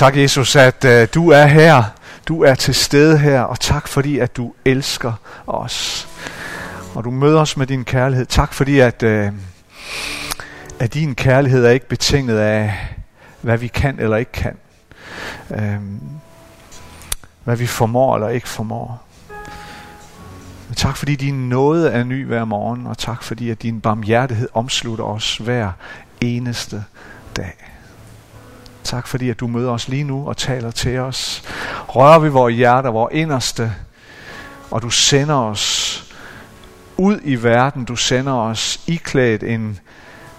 Tak Jesus, at uh, du er her. Du er til stede her, og tak fordi, at du elsker os. Og du møder os med din kærlighed. Tak fordi, at, uh, at din kærlighed er ikke betinget af, hvad vi kan eller ikke kan. Uh, hvad vi formår eller ikke formår. Men tak fordi din nåde er ny hver morgen, og tak fordi, at din barmhjertighed omslutter os hver eneste dag. Tak fordi, at du møder os lige nu og taler til os. Rører vi vores hjerter, vores inderste, og du sender os ud i verden. Du sender os iklædt en,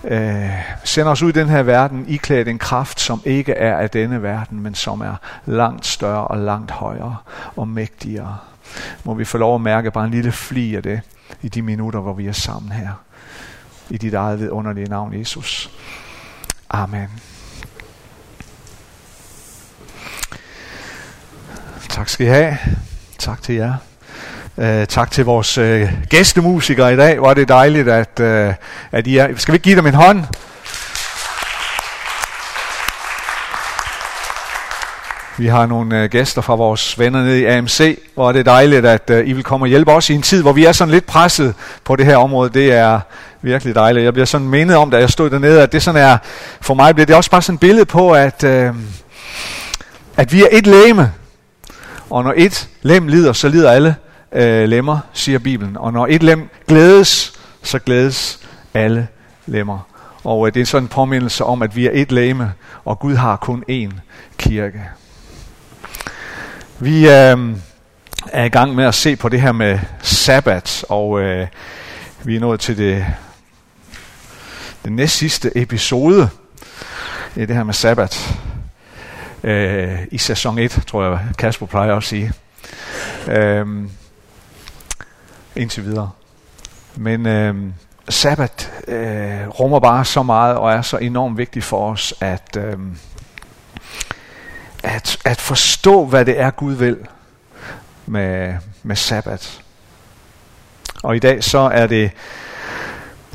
øh, sender os ud i den her verden iklædt en kraft, som ikke er af denne verden, men som er langt større og langt højere og mægtigere. Må vi få lov at mærke bare en lille fli af det i de minutter, hvor vi er sammen her. I dit eget vidunderlige navn, Jesus. Amen. Tak skal I have. Tak til jer. Uh, tak til vores uh, gæstemusikere i dag. Hvor er det dejligt, at, uh, at I er... Skal vi give dem en hånd? Vi har nogle uh, gæster fra vores venner nede i AMC, hvor er det dejligt, at uh, I vil komme og hjælpe os i en tid, hvor vi er sådan lidt presset på det her område. Det er virkelig dejligt. Jeg bliver sådan mindet om, da jeg stod dernede, at det sådan er, for mig bliver det også bare sådan et billede på, at, uh, at vi er et læme. Og når et lem lider, så lider alle øh, lemmer, siger Bibelen. Og når et lem glædes, så glædes alle lemmer. Og øh, det er sådan en påmindelse om, at vi er et leme, og Gud har kun én kirke. Vi øh, er i gang med at se på det her med sabbat, og øh, vi er nået til det, det næst sidste episode i det her med sabbat øh, i sæson 1, tror jeg, Kasper plejer at sige. Øh, indtil videre. Men øh, sabbat øh, rummer bare så meget og er så enormt vigtigt for os, at, øh, at, at forstå, hvad det er, Gud vil med, med sabbat. Og i dag så er det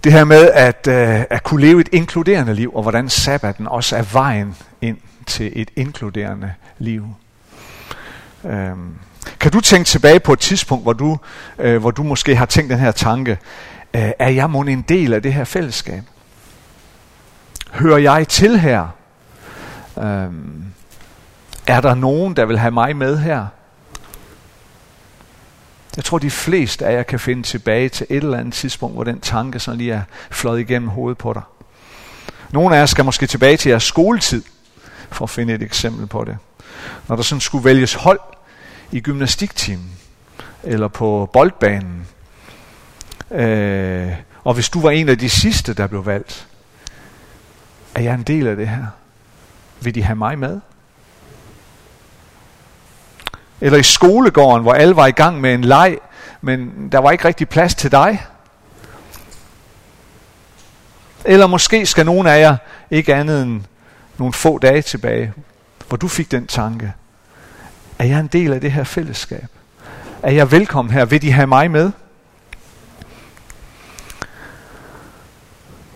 det her med at, øh, at kunne leve et inkluderende liv, og hvordan sabbaten også er vejen ind til et inkluderende liv. Øhm, kan du tænke tilbage på et tidspunkt, hvor du, øh, hvor du måske har tænkt den her tanke, øh, er jeg måske en del af det her fællesskab? Hører jeg til her? Øhm, er der nogen, der vil have mig med her? Jeg tror, de fleste af jer kan finde tilbage til et eller andet tidspunkt, hvor den tanke sådan lige er fløjet igennem hovedet på dig. Nogle af jer skal måske tilbage til jeres skoletid, for at finde et eksempel på det. Når der sådan skulle vælges hold i gymnastiktimen, eller på boldbanen, øh, og hvis du var en af de sidste, der blev valgt, er jeg en del af det her? Vil de have mig med? Eller i skolegården, hvor alle var i gang med en leg, men der var ikke rigtig plads til dig. Eller måske skal nogen af jer ikke andet end nogle få dage tilbage, hvor du fik den tanke, er jeg en del af det her fællesskab? Er jeg velkommen her? Vil de have mig med?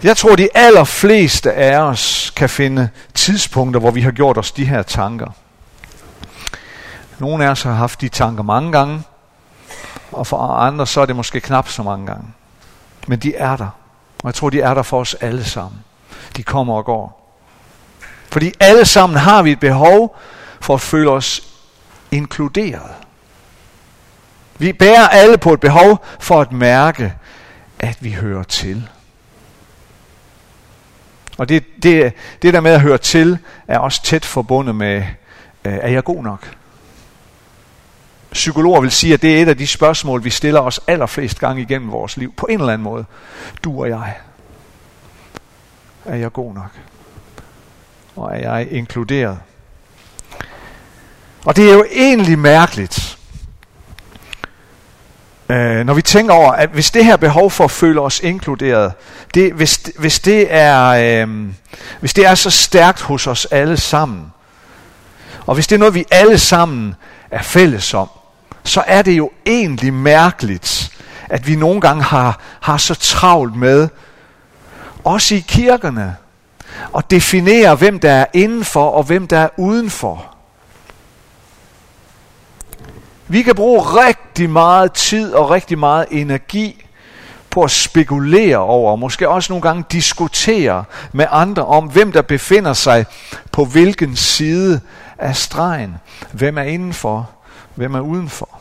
Jeg tror, de allerfleste af os kan finde tidspunkter, hvor vi har gjort os de her tanker. Nogle af os har haft de tanker mange gange, og for andre så er det måske knap så mange gange. Men de er der. Og jeg tror, de er der for os alle sammen. De kommer og går. Fordi alle sammen har vi et behov for at føle os inkluderet. Vi bærer alle på et behov for at mærke, at vi hører til. Og det, det, det der med at høre til, er også tæt forbundet med, øh, er jeg god nok? Psykologer vil sige, at det er et af de spørgsmål, vi stiller os allerflest gange igennem vores liv, på en eller anden måde. Du og jeg. Er jeg god nok? Og er jeg inkluderet. Og det er jo egentlig mærkeligt, øh, når vi tænker over, at hvis det her behov for at føle os inkluderet, det, hvis, hvis, det er, øh, hvis det er så stærkt hos os alle sammen, og hvis det er noget, vi alle sammen er fælles om, så er det jo egentlig mærkeligt, at vi nogle gange har, har så travlt med, også i kirkerne, og definere, hvem der er indenfor og hvem der er udenfor. Vi kan bruge rigtig meget tid og rigtig meget energi på at spekulere over, og måske også nogle gange diskutere med andre om, hvem der befinder sig på hvilken side af stregen. Hvem er indenfor, hvem er udenfor.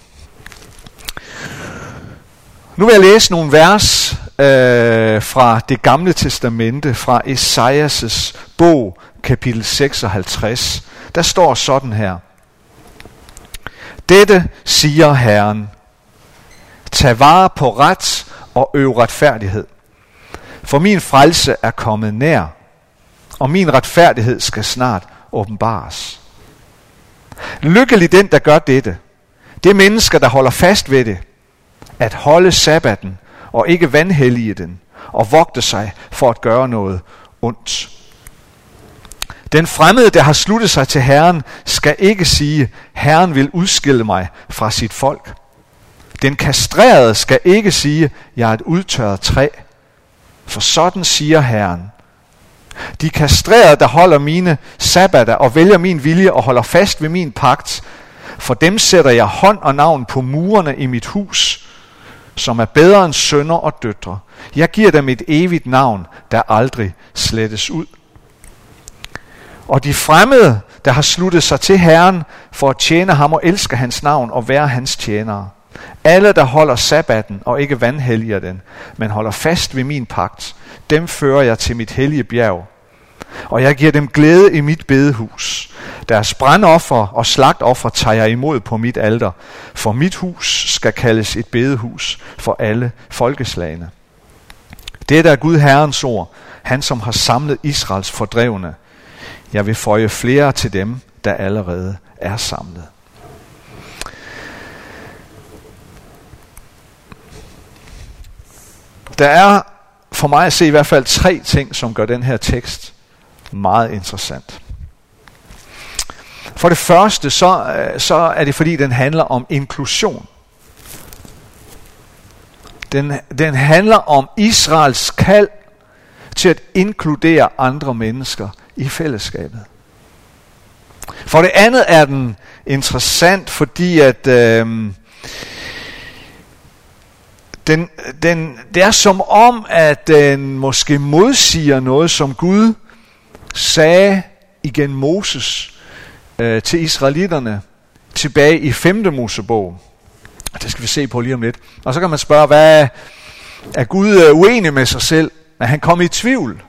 Nu vil jeg læse nogle vers øh, fra det gamle testamente, fra Esajas' bog, kapitel 56. Der står sådan her. Dette siger Herren. Tag vare på ret og øv retfærdighed. For min frelse er kommet nær, og min retfærdighed skal snart åbenbares. Lykkelig den, der gør dette. Det er mennesker, der holder fast ved det. At holde sabbaten og ikke vanhellige den, og vogte sig for at gøre noget ondt. Den fremmede, der har sluttet sig til Herren, skal ikke sige, Herren vil udskille mig fra sit folk. Den kastrerede skal ikke sige, jeg er et udtørret træ. For sådan siger Herren. De kastrerede, der holder mine sabbater og vælger min vilje og holder fast ved min pagt, for dem sætter jeg hånd og navn på murene i mit hus, som er bedre end sønner og døtre. Jeg giver dem et evigt navn, der aldrig slettes ud. Og de fremmede, der har sluttet sig til Herren for at tjene ham og elske hans navn og være hans tjenere. Alle, der holder sabbaten og ikke vandhelger den, men holder fast ved min pagt, dem fører jeg til mit hellige bjerg. Og jeg giver dem glæde i mit bedehus. Deres brandoffer og slagtoffer tager jeg imod på mit alter, for mit hus skal kaldes et bedehus for alle folkeslagene. Det er Gud Herrens ord, han som har samlet Israels fordrevne. Jeg vil føje flere til dem, der allerede er samlet. Der er for mig at se i hvert fald tre ting, som gør den her tekst meget interessant. For det første, så, øh, så er det fordi, den handler om inklusion. Den, den handler om Israels kald til at inkludere andre mennesker i fællesskabet. For det andet er den interessant, fordi at øh, den, den, det er som om, at den måske modsiger noget, som Gud sagde igen Moses øh, til israelitterne tilbage i 5. Mosebog. Det skal vi se på lige om lidt. Og så kan man spørge, hvad er Gud øh, uenig med sig selv? Er han kommet i tvivl?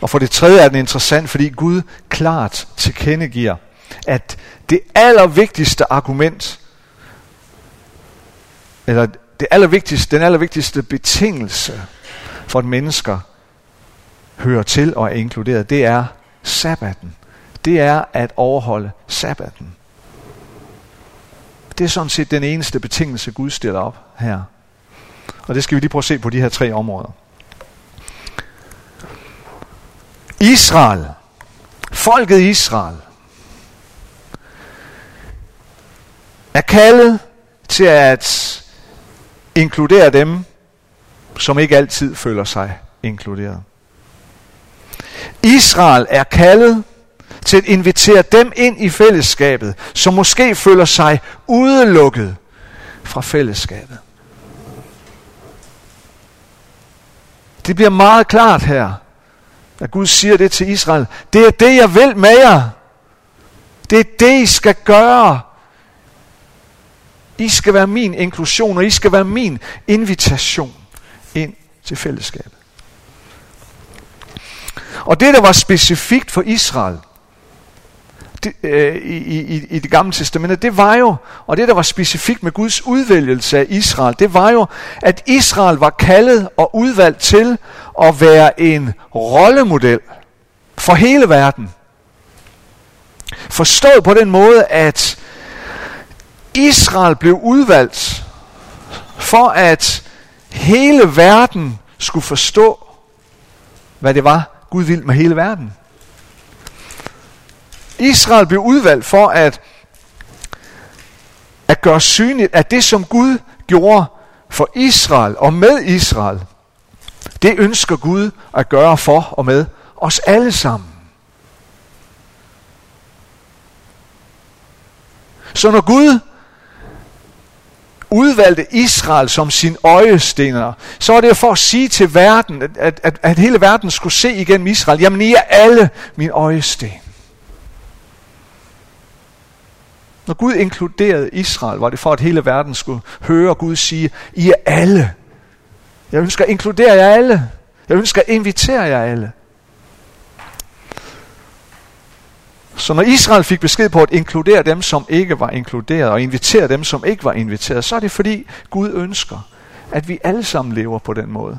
Og for det tredje er den interessant, fordi Gud klart tilkendegiver, at det allervigtigste argument eller det allervigtigste, den allervigtigste betingelse for, at mennesker hører til og er inkluderet, det er sabbaten. Det er at overholde sabbaten. Det er sådan set den eneste betingelse, Gud stiller op her. Og det skal vi lige prøve at se på de her tre områder. Israel, folket Israel, er kaldet til at inkludere dem, som ikke altid føler sig inkluderet. Israel er kaldet til at invitere dem ind i fællesskabet, som måske føler sig udelukket fra fællesskabet. Det bliver meget klart her, at Gud siger det til Israel. Det er det, jeg vil med jer. Det er det, I skal gøre. I skal være min inklusion, og I skal være min invitation ind til fællesskabet. Og det, der var specifikt for Israel det, øh, i, i, i det gamle testamente, det var jo, og det, der var specifikt med Guds udvælgelse af Israel, det var jo, at Israel var kaldet og udvalgt til at være en rollemodel for hele verden. Forstået på den måde, at Israel blev udvalgt for at hele verden skulle forstå, hvad det var, Gud ville med hele verden. Israel blev udvalgt for at, at gøre synligt, at det som Gud gjorde for Israel og med Israel, Det ønsker Gud at gøre for og med os alle sammen. Så når Gud udvalgte Israel som sin øjestener, så var det for at sige til verden, at, at, at hele verden skulle se igennem Israel, jamen I er alle min øjesten. Når Gud inkluderede Israel, var det for, at hele verden skulle høre Gud sige, I er alle. Jeg ønsker at inkludere jer alle. Jeg ønsker at invitere jer alle. Så når Israel fik besked på at inkludere dem, som ikke var inkluderet, og invitere dem, som ikke var inviteret, så er det fordi Gud ønsker, at vi alle sammen lever på den måde.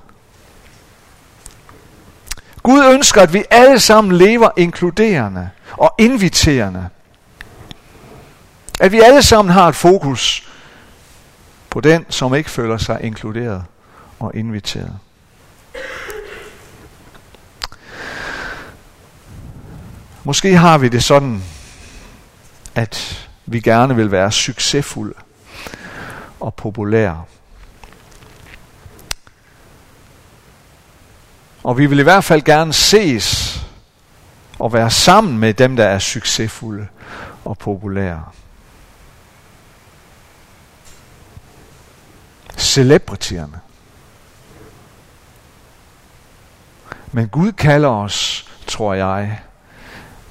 Gud ønsker, at vi alle sammen lever inkluderende og inviterende. At vi alle sammen har et fokus på den, som ikke føler sig inkluderet og inviteret. Måske har vi det sådan, at vi gerne vil være succesfulde og populære. Og vi vil i hvert fald gerne ses og være sammen med dem, der er succesfulde og populære. Celebrityerne. Men Gud kalder os, tror jeg,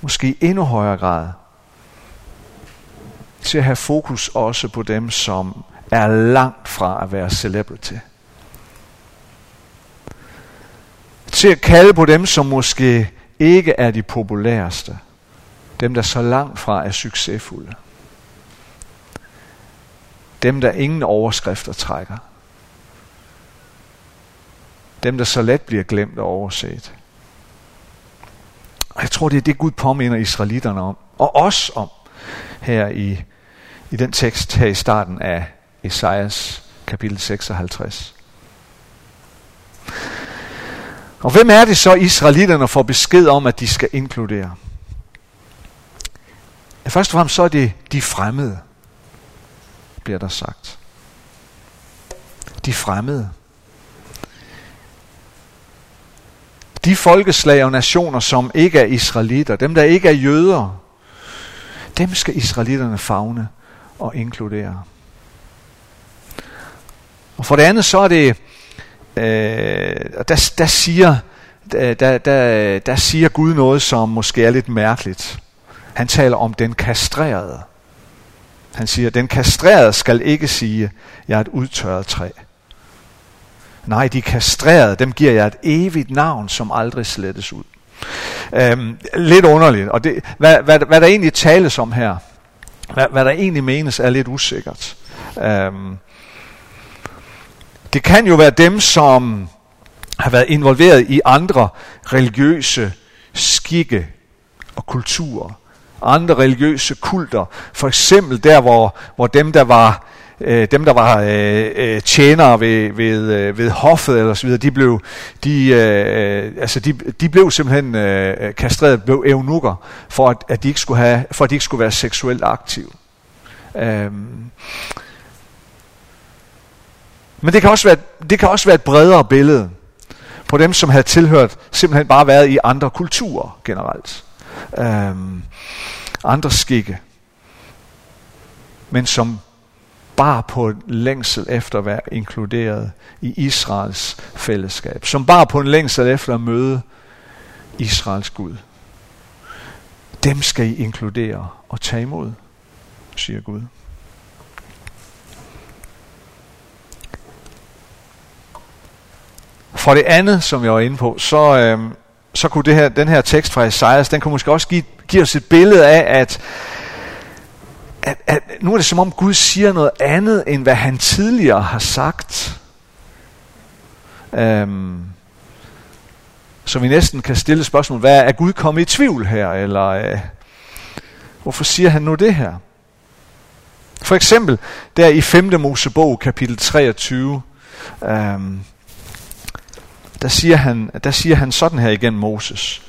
måske i endnu højere grad, til at have fokus også på dem, som er langt fra at være celebrity. Til at kalde på dem, som måske ikke er de populæreste. Dem, der så langt fra er succesfulde. Dem, der ingen overskrifter trækker. Dem, der så let bliver glemt og overset. Og jeg tror, det er det, Gud påminder israelitterne om, og os om, her i, i den tekst her i starten af Esajas kapitel 56. Og hvem er det så, israelitterne får besked om, at de skal inkludere? Først og fremmest så er det de fremmede, bliver der sagt. De fremmede. De folkeslag og nationer, som ikke er israelitter, dem der ikke er jøder, dem skal israelitterne fagne og inkludere. Og for det andet så er det, øh, der, der, siger, der, der, der siger Gud noget, som måske er lidt mærkeligt. Han taler om den kastrerede. Han siger, den kastrerede skal ikke sige, jeg er et udtørret træ. Nej, de kastrerede, dem giver jeg et evigt navn, som aldrig slettes ud. Øhm, lidt underligt, og det, hvad, hvad, hvad der egentlig tales om her, hvad, hvad der egentlig menes, er lidt usikkert. Øhm, det kan jo være dem, som har været involveret i andre religiøse skikke og kulturer, andre religiøse kulter. For eksempel der, hvor, hvor dem, der var øh, dem der var øh, øh, tjenere ved, ved, øh, ved hoffet eller så videre, de blev, de, øh, øh altså de, de blev simpelthen øh, øh, kastreret, blev eunukker, for at, at de ikke skulle have, for at de ikke skulle være seksuelt aktive. Øhm. Men det kan, også være, det kan også være et bredere billede på dem, som havde tilhørt, simpelthen bare været i andre kulturer generelt. Øhm. Andre skikke. Men som bar på en længsel efter at være inkluderet i Israels fællesskab. Som bar på en længsel efter at møde Israels Gud. Dem skal I inkludere og tage imod, siger Gud. For det andet, som jeg var inde på, så, øh, så kunne det her, den her tekst fra Esajas, den kunne måske også give, give os et billede af, at at, at nu er det som om Gud siger noget andet, end hvad han tidligere har sagt. Øhm, så vi næsten kan stille spørgsmål, hvad er Gud kommet i tvivl her? Eller øh, hvorfor siger han nu det her? For eksempel, der i 5. Mosebog, kapitel 23, øhm, der, siger han, der siger han sådan her igen Moses.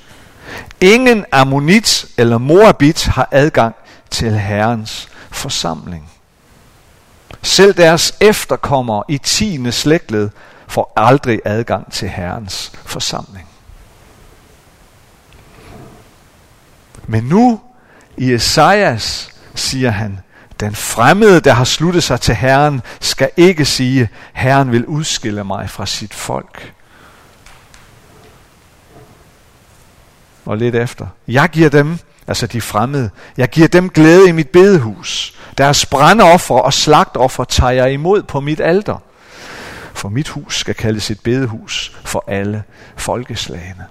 Ingen ammonit eller moabit har adgang til Herrens forsamling. Selv deres efterkommere i tiende slægtled får aldrig adgang til Herrens forsamling. Men nu i Esajas siger han, den fremmede, der har sluttet sig til Herren, skal ikke sige, Herren vil udskille mig fra sit folk. Og lidt efter. Jeg giver dem, altså de fremmede, jeg giver dem glæde i mit bedehus. Deres brandoffer og slagtoffer tager jeg imod på mit alter. For mit hus skal kaldes et bedehus for alle folkeslagene.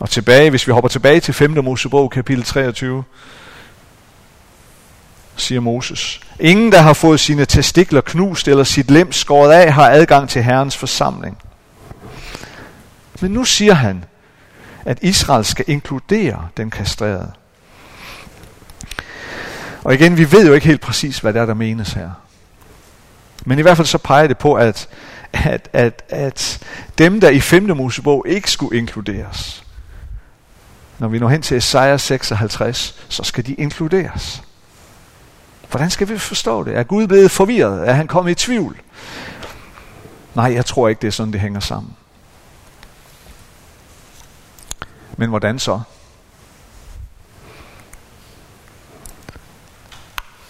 Og tilbage, hvis vi hopper tilbage til 5. Mosebog, kapitel 23, siger Moses. Ingen, der har fået sine testikler knust eller sit lem skåret af, har adgang til Herrens forsamling. Men nu siger han, at Israel skal inkludere den kastrerede. Og igen, vi ved jo ikke helt præcis, hvad det er, der menes her. Men i hvert fald så peger det på, at, at, at, at dem, der i 5. Mosebog ikke skulle inkluderes, når vi når hen til Esajas 56, så skal de inkluderes. Hvordan skal vi forstå det? Er Gud blevet forvirret? Er han kommet i tvivl? Nej, jeg tror ikke, det er sådan, det hænger sammen. Men hvordan så?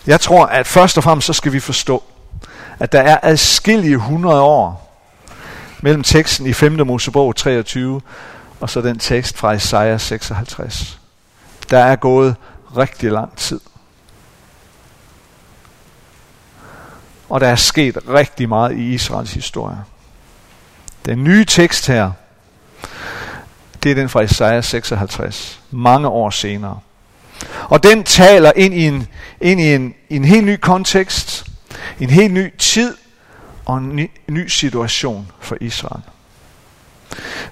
Jeg tror, at først og fremmest så skal vi forstå, at der er adskillige hundrede år mellem teksten i 5. Mosebog 23 og så den tekst fra Isaiah 56. Der er gået rigtig lang tid. Og der er sket rigtig meget i Israels historie. Den nye tekst her, det er den fra Isaiah 56, mange år senere. Og den taler ind i en, ind i en, i en helt ny kontekst, en helt ny tid og en ny, ny situation for Israel.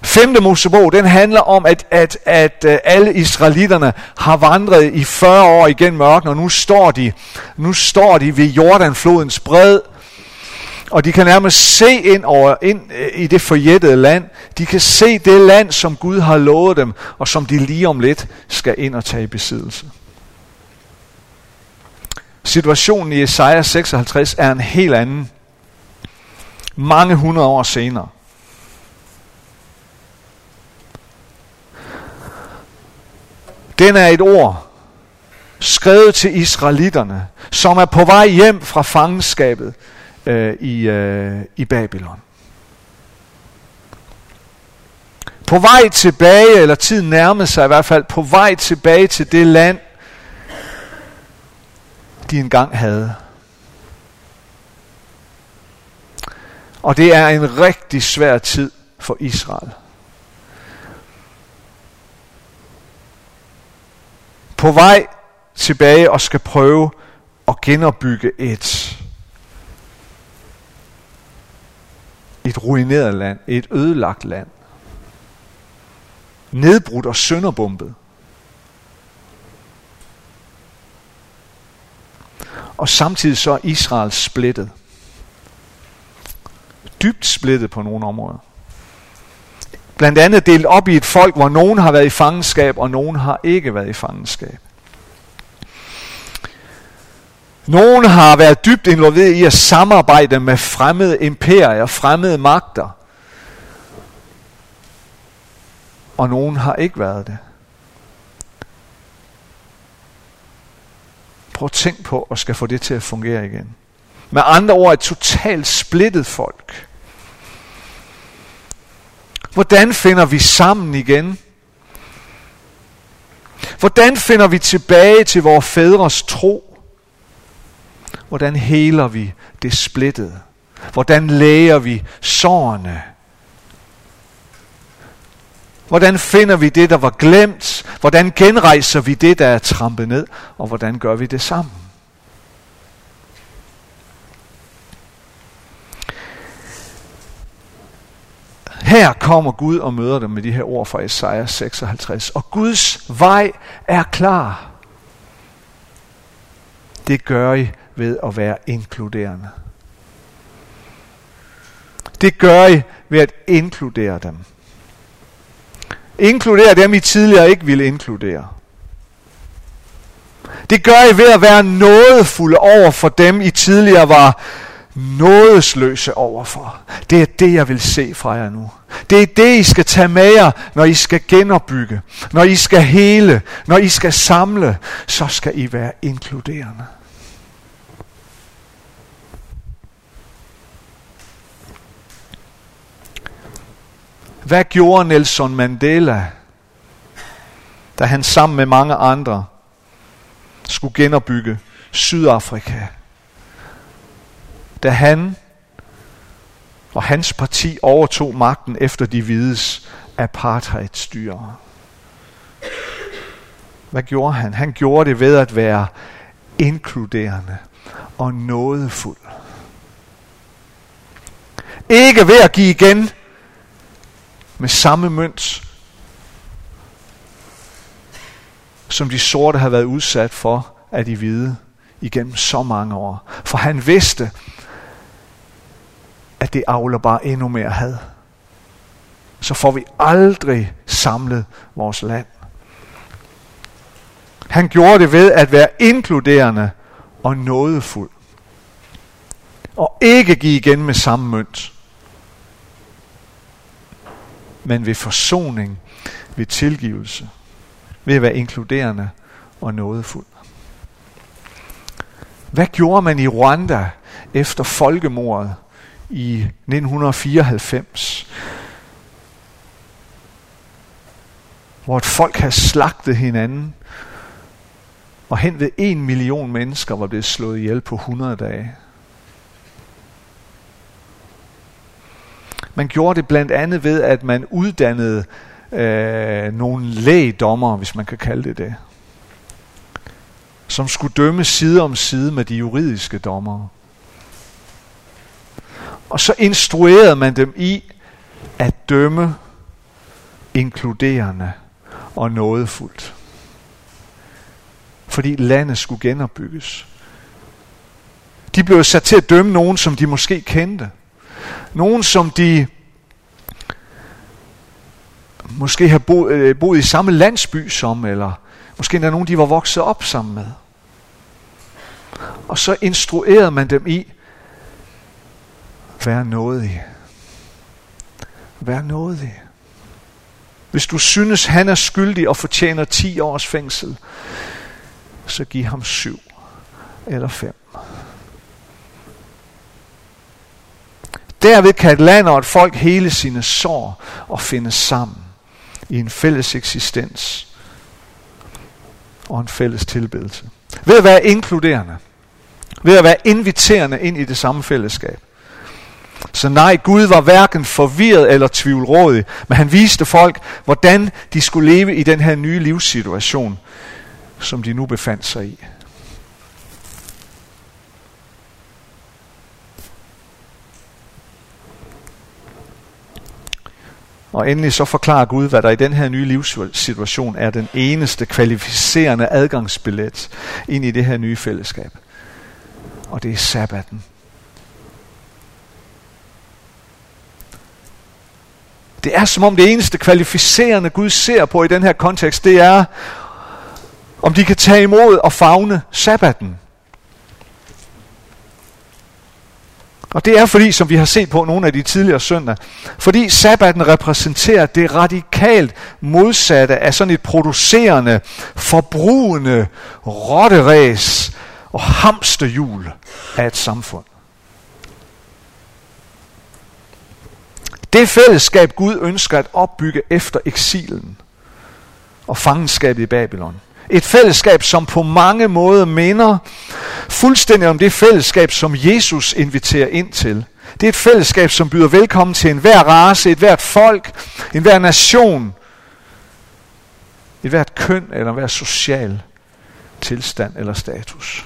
Femte Mosebog, den handler om, at, at, at, øh, alle israelitterne har vandret i 40 år igennem ørkenen, og nu står de, nu står de ved Jordanflodens bred, og de kan nærmest se ind, over, ind øh, i det forjættede land. De kan se det land, som Gud har lovet dem, og som de lige om lidt skal ind og tage i besiddelse. Situationen i Esajas 56 er en helt anden. Mange hundrede år senere. Den er et ord, skrevet til israelitterne, som er på vej hjem fra fangenskabet øh, i, øh, i Babylon. På vej tilbage, eller tiden nærmede sig i hvert fald, på vej tilbage til det land, de engang havde. Og det er en rigtig svær tid for Israel. på vej tilbage og skal prøve at genopbygge et et ruineret land, et ødelagt land. Nedbrudt og sønderbumpet. Og samtidig så er Israel splittet. Dybt splittet på nogle områder. Blandt andet delt op i et folk, hvor nogen har været i fangenskab, og nogen har ikke været i fangenskab. Nogen har været dybt involveret i at samarbejde med fremmede imperier, fremmede magter. Og nogen har ikke været det. Prøv at tænk på at skal få det til at fungere igen. Med andre ord et totalt splittet folk. Hvordan finder vi sammen igen? Hvordan finder vi tilbage til vores fædres tro? Hvordan heler vi det splittede? Hvordan læger vi sårene? Hvordan finder vi det, der var glemt? Hvordan genrejser vi det, der er trampet ned? Og hvordan gør vi det sammen? Her kommer Gud og møder dem med de her ord fra Isaiah 56. Og Guds vej er klar. Det gør I ved at være inkluderende. Det gør I ved at inkludere dem. Inkludere dem, I tidligere ikke ville inkludere. Det gør I ved at være nådefulde over for dem, I tidligere var nådesløse overfor. Det er det, jeg vil se fra jer nu. Det er det, I skal tage med jer, når I skal genopbygge, når I skal hele, når I skal samle, så skal I være inkluderende. Hvad gjorde Nelson Mandela, da han sammen med mange andre skulle genopbygge Sydafrika? Da han og hans parti overtog magten efter de hvides apartheidstyre. Hvad gjorde han? Han gjorde det ved at være inkluderende og nådefuld. Ikke ved at give igen med samme mønt, som de sorte har været udsat for af de hvide igennem så mange år. For han vidste, at det avler bare endnu mere had. Så får vi aldrig samlet vores land. Han gjorde det ved at være inkluderende og nådefuld. Og ikke give igen med samme mønt. Men ved forsoning, ved tilgivelse, ved at være inkluderende og nådefuld. Hvad gjorde man i Rwanda efter folkemordet i 1994, hvor et folk havde slagtet hinanden, og hen ved en million mennesker var blevet slået ihjel på 100 dage. Man gjorde det blandt andet ved, at man uddannede øh, nogle lægdommer, hvis man kan kalde det det, som skulle dømme side om side med de juridiske dommere. Og så instruerede man dem i at dømme inkluderende og nådefuldt. Fordi landet skulle genopbygges. De blev sat til at dømme nogen, som de måske kendte. Nogen, som de måske har boet, øh, boet i samme landsby som, eller måske endda nogen, de var vokset op sammen med. Og så instruerede man dem i, Vær nådig. Vær nådig. Hvis du synes, han er skyldig og fortjener 10 års fængsel, så giv ham syv eller fem. Derved kan et land og et folk hele sine sår og finde sammen i en fælles eksistens og en fælles tilbedelse. Ved at være inkluderende. Ved at være inviterende ind i det samme fællesskab. Så nej, Gud var hverken forvirret eller tvivlrådig, men han viste folk, hvordan de skulle leve i den her nye livssituation, som de nu befandt sig i. Og endelig så forklarer Gud, hvad der i den her nye livssituation er den eneste kvalificerende adgangsbillet ind i det her nye fællesskab. Og det er sabbaten. Det er som om det eneste kvalificerende Gud ser på i den her kontekst, det er, om de kan tage imod og fagne sabbaten. Og det er fordi, som vi har set på nogle af de tidligere søndage, fordi sabbaten repræsenterer det radikalt modsatte af sådan et producerende, forbrugende rotteræs og hamsterhjul af et samfund. Det fællesskab, Gud ønsker at opbygge efter eksilen og fangenskabet i Babylon. Et fællesskab, som på mange måder minder fuldstændig om det fællesskab, som Jesus inviterer ind til. Det er et fællesskab, som byder velkommen til enhver race, et hvert folk, enhver nation, et hvert køn eller hver social tilstand eller status.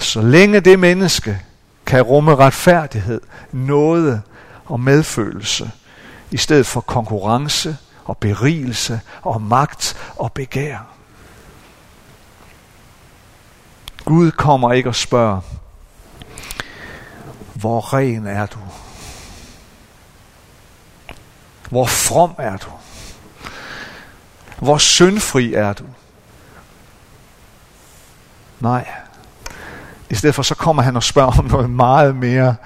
Så længe det menneske kan rumme retfærdighed, nåde og medfølelse, i stedet for konkurrence og berigelse og magt og begær. Gud kommer ikke og spørger, hvor ren er du? Hvor from er du? Hvor syndfri er du? Nej. I stedet for så kommer han og spørger om noget meget mere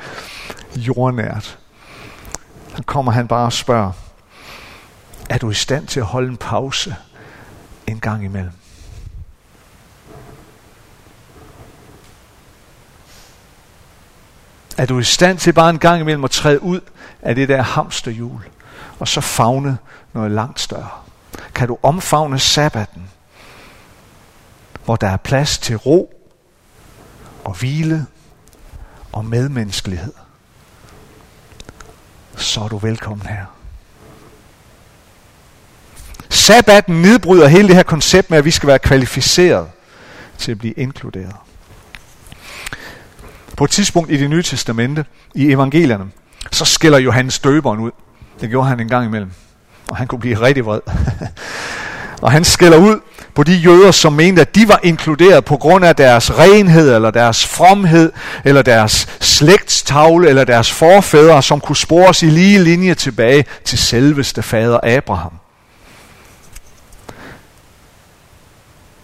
jordnært. Så kommer han bare og spørger, er du i stand til at holde en pause en gang imellem? Er du i stand til bare en gang imellem at træde ud af det der hamsterhjul, og så fagne noget langt større? Kan du omfavne sabbaten, hvor der er plads til ro og hvile og medmenneskelighed? Så er du velkommen her. Sabbaten nedbryder hele det her koncept med, at vi skal være kvalificeret til at blive inkluderet. På et tidspunkt i det nye testamente, i evangelierne, så skiller Johannes døberen ud. Det gjorde han en gang imellem. Og han kunne blive rigtig vred. og han skiller ud på de jøder, som mente, at de var inkluderet på grund af deres renhed, eller deres fromhed, eller deres slægtstavle, eller deres forfædre, som kunne spores i lige linje tilbage til selveste fader Abraham.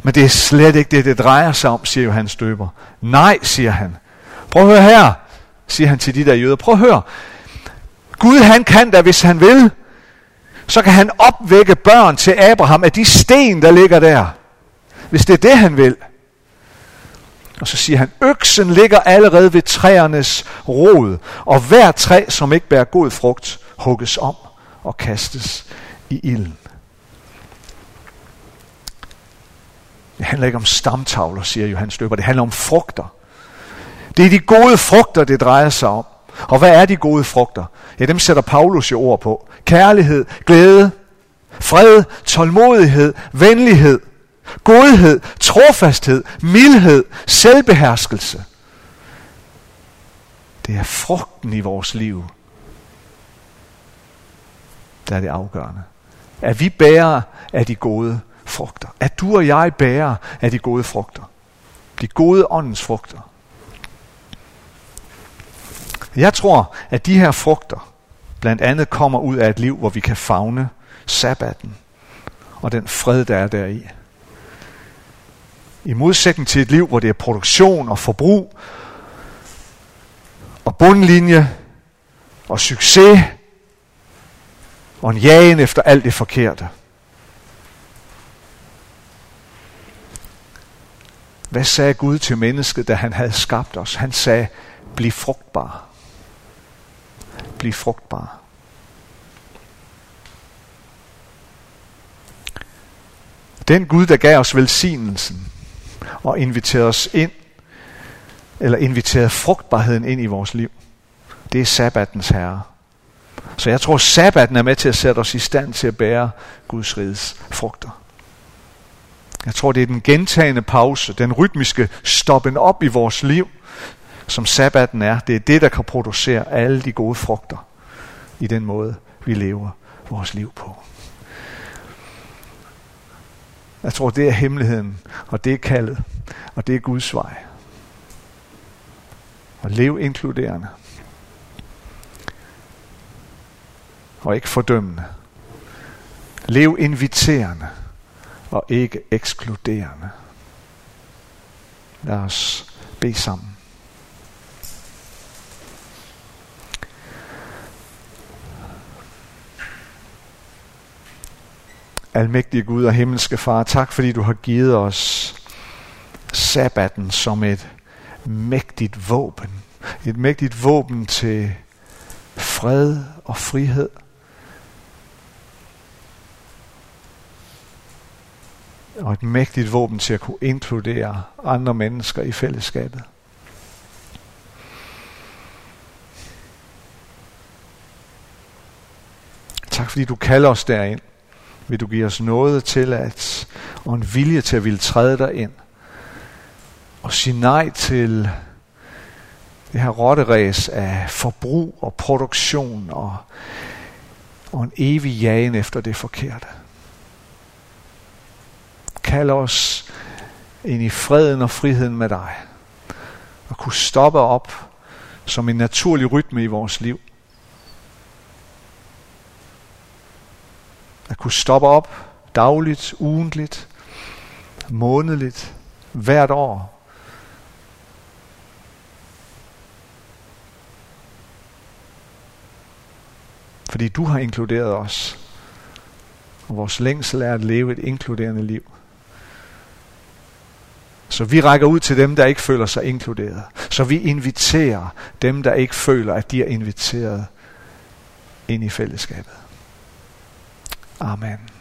Men det er slet ikke det, det drejer sig om, siger Johannes døber. Nej, siger han. Prøv at høre her, siger han til de der jøder. Prøv at høre. Gud han kan da, hvis han vil, så kan han opvække børn til Abraham af de sten, der ligger der. Hvis det er det, han vil. Og så siger han, øksen ligger allerede ved træernes rod, og hver træ, som ikke bærer god frugt, hugges om og kastes i ilden. Det handler ikke om stamtavler, siger Johannes Døber. Det handler om frugter. Det er de gode frugter, det drejer sig om. Og hvad er de gode frugter? Ja, dem sætter Paulus jo ord på. Kærlighed, glæde, fred, tålmodighed, venlighed, godhed, trofasthed, mildhed, selvbeherskelse. Det er frugten i vores liv, der er det afgørende. Er vi bærer af de gode frugter. At du og jeg bærer af de gode frugter. De gode åndens frugter. Jeg tror, at de her frugter blandt andet kommer ud af et liv, hvor vi kan fagne sabbaten og den fred, der er deri. I modsætning til et liv, hvor det er produktion og forbrug og bundlinje og succes og en jagen efter alt det forkerte. Hvad sagde Gud til mennesket, da han havde skabt os? Han sagde, bliv frugtbar Bliv frugtbar. Den Gud, der gav os velsignelsen og inviterede os ind, eller inviterede frugtbarheden ind i vores liv, det er sabbatens herre. Så jeg tror, sabbaten er med til at sætte os i stand til at bære Guds riges frugter. Jeg tror, det er den gentagende pause, den rytmiske stoppen op i vores liv, som sabbaten er, det er det, der kan producere alle de gode frugter i den måde, vi lever vores liv på. Jeg tror, det er hemmeligheden, og det er kaldet, og det er Guds vej. Og lev inkluderende. Og ikke fordømmende. Lev inviterende og ikke ekskluderende. Lad os bede sammen. Almægtige Gud og himmelske Far, tak fordi du har givet os sabbaten som et mægtigt våben. Et mægtigt våben til fred og frihed. Og et mægtigt våben til at kunne inkludere andre mennesker i fællesskabet. Tak fordi du kalder os derind vil du give os noget til at, og en vilje til at ville træde dig ind. Og sige nej til det her rotteræs af forbrug og produktion og, og en evig jagen efter det forkerte kalde os ind i freden og friheden med dig. Og kunne stoppe op som en naturlig rytme i vores liv. at kunne stoppe op dagligt, ugentligt, månedligt, hvert år. Fordi du har inkluderet os. Og vores længsel er at leve et inkluderende liv. Så vi rækker ud til dem, der ikke føler sig inkluderet. Så vi inviterer dem, der ikke føler, at de er inviteret ind i fællesskabet. Amen.